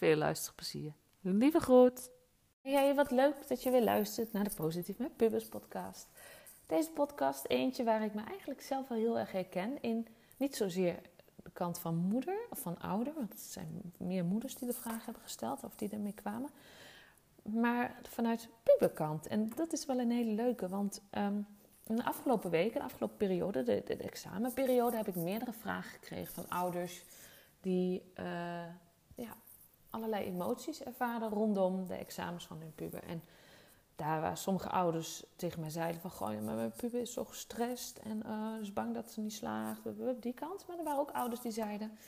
Veel luisterplezier. Lieve groet. Hey, wat leuk dat je weer luistert naar de Positief met Pubers podcast. Deze podcast eentje waar ik me eigenlijk zelf wel heel erg herken in niet zozeer de kant van moeder of van ouder, want het zijn meer moeders die de vraag hebben gesteld of die ermee kwamen, maar vanuit puberkant. En dat is wel een hele leuke, want um, in de afgelopen weken, de afgelopen periode, de, de, examenperiode, heb ik meerdere vragen gekregen van ouders die ja, allerlei emoties ervaren rondom de examens van hun puber. En daar waar sommige ouders tegen mij zeiden van... Goh, mijn puber is zo gestrest en uh, is bang dat ze niet slaagt. Die kant. Maar er waren ook ouders die zeiden...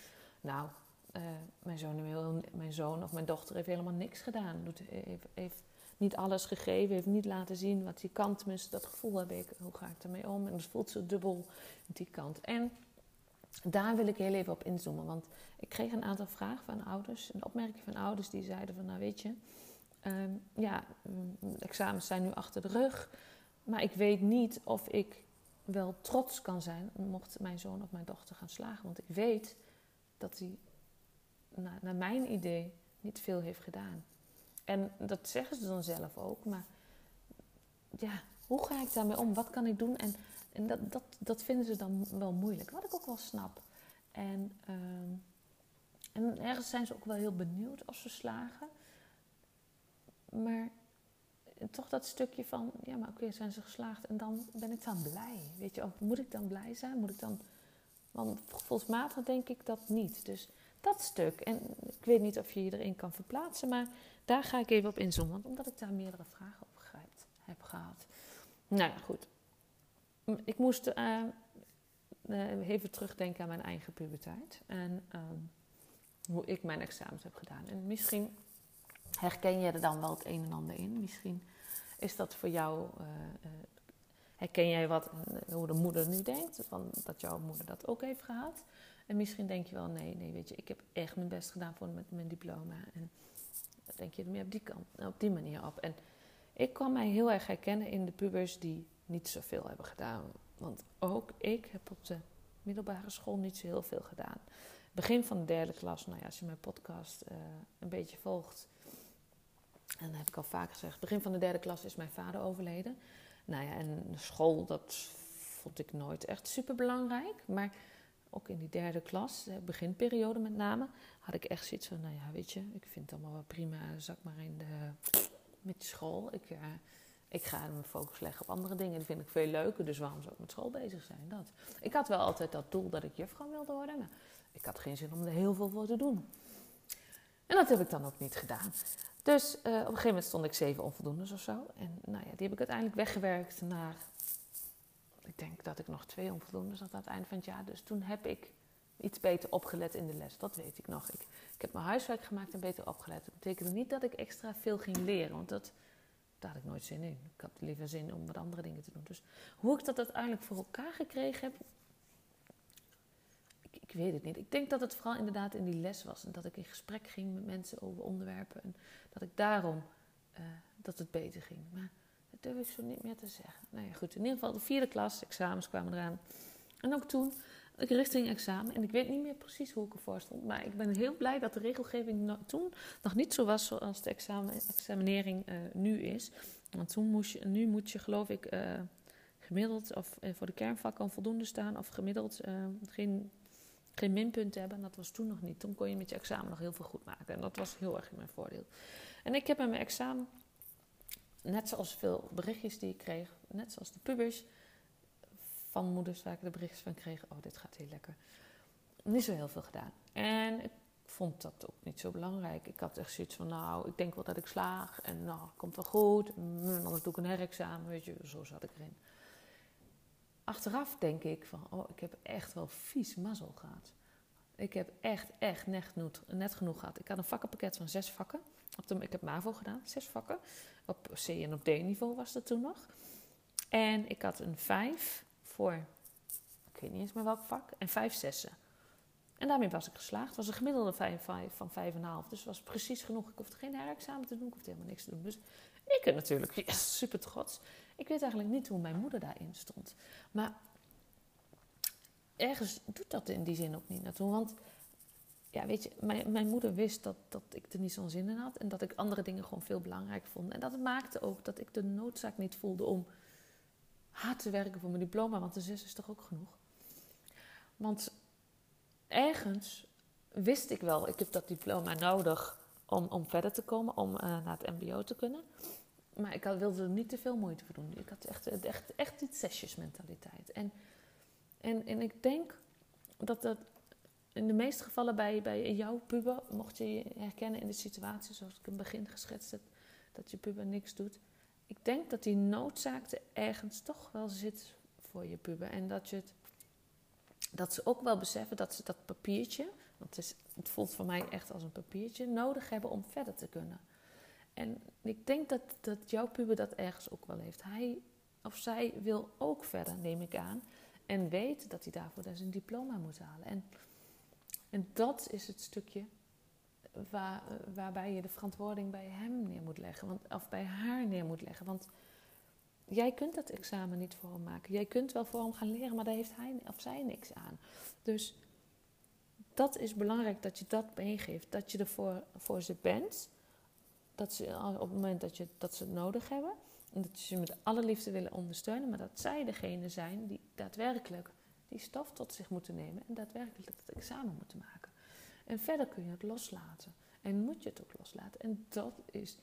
Nou, uh, mijn, zoon, mijn zoon of mijn dochter heeft helemaal niks gedaan. Doet, heeft, heeft, niet alles gegeven, heeft niet laten zien wat die kant mis. Dat gevoel heb ik, hoe ga ik ermee om? En het voelt zo dubbel die kant. En daar wil ik heel even op inzoomen. Want ik kreeg een aantal vragen van ouders. Een opmerking van ouders die zeiden van... Nou weet je... Um, ja, de examens zijn nu achter de rug. Maar ik weet niet of ik wel trots kan zijn mocht mijn zoon of mijn dochter gaan slagen. Want ik weet dat hij, naar, naar mijn idee, niet veel heeft gedaan. En dat zeggen ze dan zelf ook. Maar ja, hoe ga ik daarmee om? Wat kan ik doen? En, en dat, dat, dat vinden ze dan wel moeilijk. Wat ik ook wel snap. En, um, en ergens zijn ze ook wel heel benieuwd als ze slagen. Maar toch dat stukje van, ja, maar oké, zijn ze geslaagd en dan ben ik dan blij. Weet je, moet ik dan blij zijn? Moet ik dan. Want gevoelsmatig denk ik dat niet. Dus dat stuk. En ik weet niet of je je erin kan verplaatsen, maar daar ga ik even op inzoomen. Omdat ik daar meerdere vragen op heb gehad. Nou ja, goed. Ik moest uh, even terugdenken aan mijn eigen puberteit. En ehm, hoe ik mijn examens heb gedaan. En misschien herken je er dan wel het een en ander in. Misschien is dat voor jou, uh, herken jij wat, hoe de moeder nu denkt, van, dat jouw moeder dat ook heeft gehad. En misschien denk je wel, nee, nee, weet je, ik heb echt mijn best gedaan voor mijn diploma. En denk je er meer op die, kant, op die manier op. En ik kan mij heel erg herkennen in de pubers die niet zoveel hebben gedaan. Want ook ik heb op de middelbare school niet zo heel veel gedaan. Begin van de derde klas, nou ja, als je mijn podcast een beetje volgt, en dat heb ik al vaak gezegd. Begin van de derde klas is mijn vader overleden. Nou ja, en school, dat vond ik nooit echt super belangrijk. Maar ook in die derde klas, de beginperiode met name, had ik echt zoiets van: nou ja, weet je, ik vind het allemaal wel prima. Zak maar in de. met school. Ik, uh, ik ga mijn focus leggen op andere dingen. Die vind ik veel leuker. Dus waarom zou ik met school bezig zijn? Dat. Ik had wel altijd dat doel dat ik juffrouw wilde worden. Maar ik had geen zin om er heel veel voor te doen. En dat heb ik dan ook niet gedaan. Dus uh, op een gegeven moment stond ik zeven onvoldoendes of zo. En nou ja, die heb ik uiteindelijk weggewerkt naar. Ik denk dat ik nog twee onvoldoendes had aan het eind van het jaar. Dus toen heb ik iets beter opgelet in de les. Dat weet ik nog. Ik, ik heb mijn huiswerk gemaakt en beter opgelet. Dat betekende niet dat ik extra veel ging leren. Want dat, daar had ik nooit zin in. Ik had liever zin om wat andere dingen te doen. Dus hoe ik dat uiteindelijk voor elkaar gekregen heb, ik weet het niet. Ik denk dat het vooral inderdaad in die les was. En dat ik in gesprek ging met mensen over onderwerpen. En dat ik daarom uh, dat het beter ging. Maar dat durf ik zo niet meer te zeggen. Nou ja, goed. In ieder geval de vierde klas, examens kwamen eraan. En ook toen, richting examen. En ik weet niet meer precies hoe ik ervoor stond. Maar ik ben heel blij dat de regelgeving toen nog niet zo was zoals de examen, examinering uh, nu is. Want toen moest je, nu moet je geloof ik... Uh, gemiddeld of voor de kernvakken voldoende staan of gemiddeld geen geen minpunten hebben. En dat was toen nog niet. Toen kon je met je examen nog heel veel goed maken. En dat was heel erg in mijn voordeel. En ik heb met mijn examen net zoals veel berichtjes die ik kreeg, net zoals de pubers van moeders waar ik de berichtjes van kreeg, oh dit gaat heel lekker. Niet zo heel veel gedaan. En ik vond dat ook niet zo belangrijk. Ik had echt zoiets van, nou, ik denk wel dat ik slaag en nou, komt wel goed. Mm, dan doe ik een herexamen, weet je, zo zat ik erin. Achteraf denk ik van, oh, ik heb echt wel vies mazzel gehad. Ik heb echt, echt net genoeg, net genoeg gehad. Ik had een vakkenpakket van zes vakken. Op de, ik heb MAVO gedaan, zes vakken. Op C en op D-niveau was dat toen nog. En ik had een vijf voor, ik weet niet eens meer welk vak, en vijf zessen. En daarmee was ik geslaagd. Het was een gemiddelde 5, 5, van 5,5. Dus was precies genoeg. Ik hoefde geen herexamen te doen. Ik hoefde helemaal niks te doen. Dus ik natuurlijk yes, super trots. Ik weet eigenlijk niet hoe mijn moeder daarin stond. Maar ergens doet dat in die zin ook niet naartoe. Want ja, weet je, mijn, mijn moeder wist dat, dat ik er niet zo'n zin in had. En dat ik andere dingen gewoon veel belangrijker vond. En dat maakte ook dat ik de noodzaak niet voelde om hard te werken voor mijn diploma. Want de zes is toch ook genoeg. Want ergens wist ik wel, ik heb dat diploma nodig om, om verder te komen, om uh, naar het MBO te kunnen. Maar ik wilde er niet te veel moeite voor doen. Ik had echt, echt, echt die zesjesmentaliteit. En, en, en ik denk dat dat in de meeste gevallen bij, bij jouw puber, mocht je je herkennen in de situatie zoals ik in het begin geschetst heb, dat je puber niks doet. Ik denk dat die noodzaak er ergens toch wel zit voor je puber. En dat je het dat ze ook wel beseffen dat ze dat papiertje, want het, is, het voelt voor mij echt als een papiertje, nodig hebben om verder te kunnen. En ik denk dat, dat jouw puber dat ergens ook wel heeft. Hij of zij wil ook verder, neem ik aan. En weet dat hij daarvoor zijn diploma moet halen. En, en dat is het stukje waar, waarbij je de verantwoording bij hem neer moet leggen. Want, of bij haar neer moet leggen. Want jij kunt dat examen niet voor hem maken. Jij kunt wel voor hem gaan leren, maar daar heeft hij of zij niks aan. Dus dat is belangrijk dat je dat meegeeft. Dat je er voor, voor ze bent. Dat ze op het moment dat, je, dat ze het nodig hebben. En dat je ze met alle liefde willen ondersteunen. Maar dat zij degene zijn die daadwerkelijk die stof tot zich moeten nemen. En daadwerkelijk het examen moeten maken. En verder kun je het loslaten. En moet je het ook loslaten. En dat is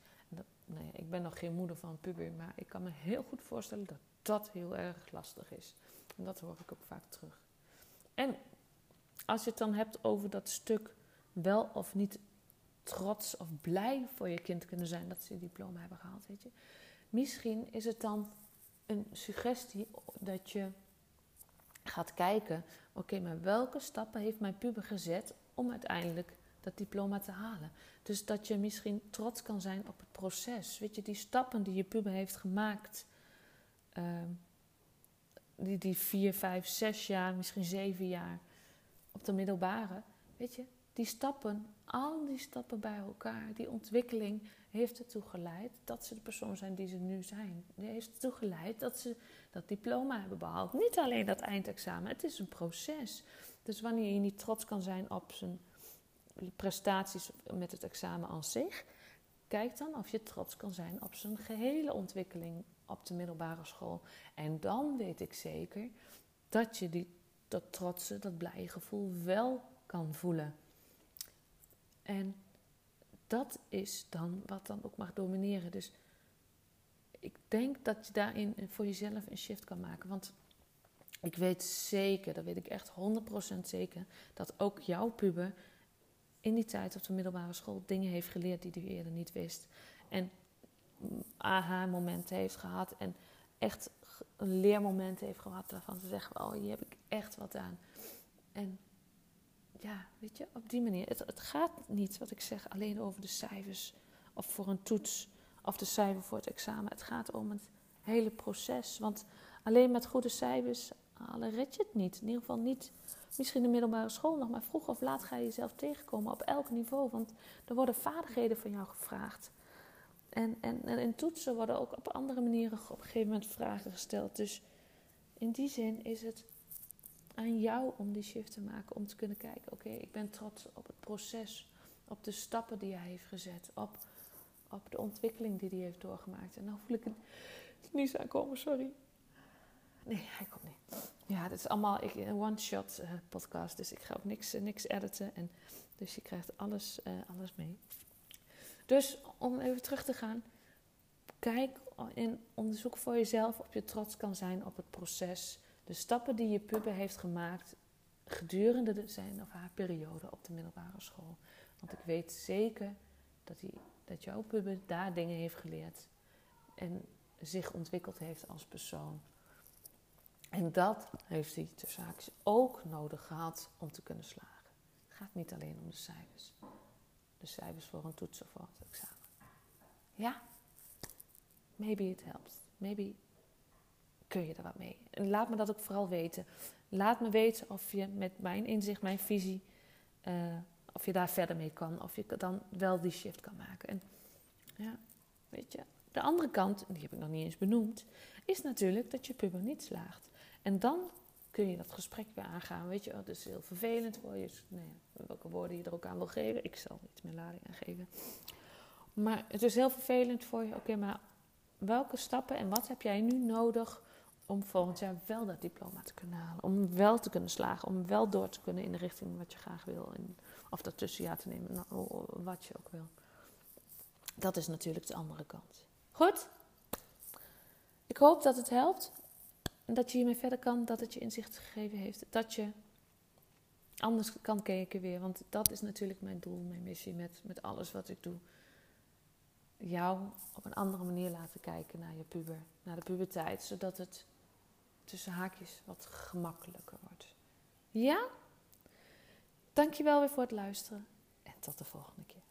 nou ja, ik ben nog geen moeder van puber, maar ik kan me heel goed voorstellen dat dat heel erg lastig is. En dat hoor ik ook vaak terug. En als je het dan hebt over dat stuk wel of niet trots of blij voor je kind kunnen zijn dat ze je diploma hebben gehaald, weet je. Misschien is het dan een suggestie dat je gaat kijken, oké, maar welke stappen heeft mijn puber gezet om uiteindelijk dat diploma te halen. Dus dat je misschien trots kan zijn op het proces. Weet je, die stappen die je puber heeft gemaakt. Ehm, die, die vier, vijf, zes jaar, misschien zeven jaar op de middelbare. Weet je, die stappen, al die stappen bij elkaar, die ontwikkeling heeft ertoe geleid dat ze de persoon zijn die ze nu zijn. Die heeft ertoe geleid dat ze dat diploma hebben behaald. Niet alleen dat eindexamen, het is een proces. Dus wanneer je niet trots kan zijn op zijn prestaties met het examen aan zich. Kijk dan of je trots kan zijn op zijn gehele ontwikkeling op de middelbare school. En dan weet ik zeker dat je die, dat trotse, dat blije gevoel wel kan voelen. En dat is dan wat dan ook mag domineren. Dus ik denk dat je daarin voor jezelf een shift kan maken. Want ik weet zeker, dat weet ik echt 100% zeker, dat ook jouw puber in die tijd op de middelbare school dingen heeft geleerd die hij eerder niet wist. En aha-momenten heeft gehad en echt een leermoment heeft gehad waarvan ze zeggen: Oh, hier heb ik echt wat aan. En ja, weet je, op die manier. Het, gaat niet, wat ik zeg, alleen over de cijfers of voor een toets of de cijfer voor het examen. Het gaat om het hele proces. Want alleen met goede cijfers halen red je het niet. In ieder geval niet misschien de middelbare school nog, maar vroeg of laat ga je jezelf tegenkomen op elk niveau. Want er worden vaardigheden van jou gevraagd. En, en, en in toetsen worden ook op andere manieren op een gegeven moment vragen gesteld. Dus in die zin is het aan jou om die shift te maken. Om te kunnen kijken, oké, ik ben trots op het proces. Op de stappen die hij heeft gezet. Op, op de ontwikkeling die hij heeft doorgemaakt. En dan voel ik het niet aankomen, sorry. Nee, hij komt niet. Ja, het is allemaal een one-shot uh, podcast. Dus ik ga ook niks, uh, niks editen. En, dus je krijgt alles, uh, alles mee. Dus om even terug te gaan. kijk en onderzoek voor jezelf of je trots kan zijn op het proces. De stappen die je puber heeft gemaakt gedurende de, zijn of haar periode op de middelbare school. Want ik weet zeker dat, hij, dat jouw puber daar dingen heeft geleerd en zich ontwikkeld heeft als persoon. En dat heeft hij haakjes ook nodig gehad om te kunnen slagen. Het gaat niet alleen om de cijfers. De cijfers voor een toets of voor het examen. Ja, maybe it helps. Maybe kun je er wat mee. En laat me dat ook vooral weten. Laat me weten of je met mijn inzicht, mijn visie, uh, of je daar verder mee kan. Of je dan wel die shift kan maken. En ja, weet je, de andere kant, die heb ik nog niet eens benoemd, is natuurlijk dat je puber niet slaagt. En dan kun je dat gesprek weer aangaan. Weet je, oh, het is heel vervelend voor je. Nee, welke woorden je er ook aan wil geven. Ik zal iets meer lading aan geven. Maar het is heel vervelend voor je. Oké, maar welke stappen en wat heb jij nu nodig om volgend jaar wel dat diploma te kunnen halen? Om wel te kunnen slagen, om wel door te kunnen in de richting wat je graag wil. En, of dat tussenjaar te nemen, nou, wat je ook wil. Dat is natuurlijk de andere kant. Goed? Ik hoop dat het helpt. En dat je hiermee verder kan, dat het je inzicht gegeven heeft. Dat je anders kan kijken weer. Want dat is natuurlijk mijn doel, mijn missie met, met alles wat ik doe. Jou op een andere manier laten kijken naar je puber, naar de puberteit. Zodat het tussen haakjes wat gemakkelijker wordt. Ja? Dankjewel weer voor het luisteren. En tot de volgende keer.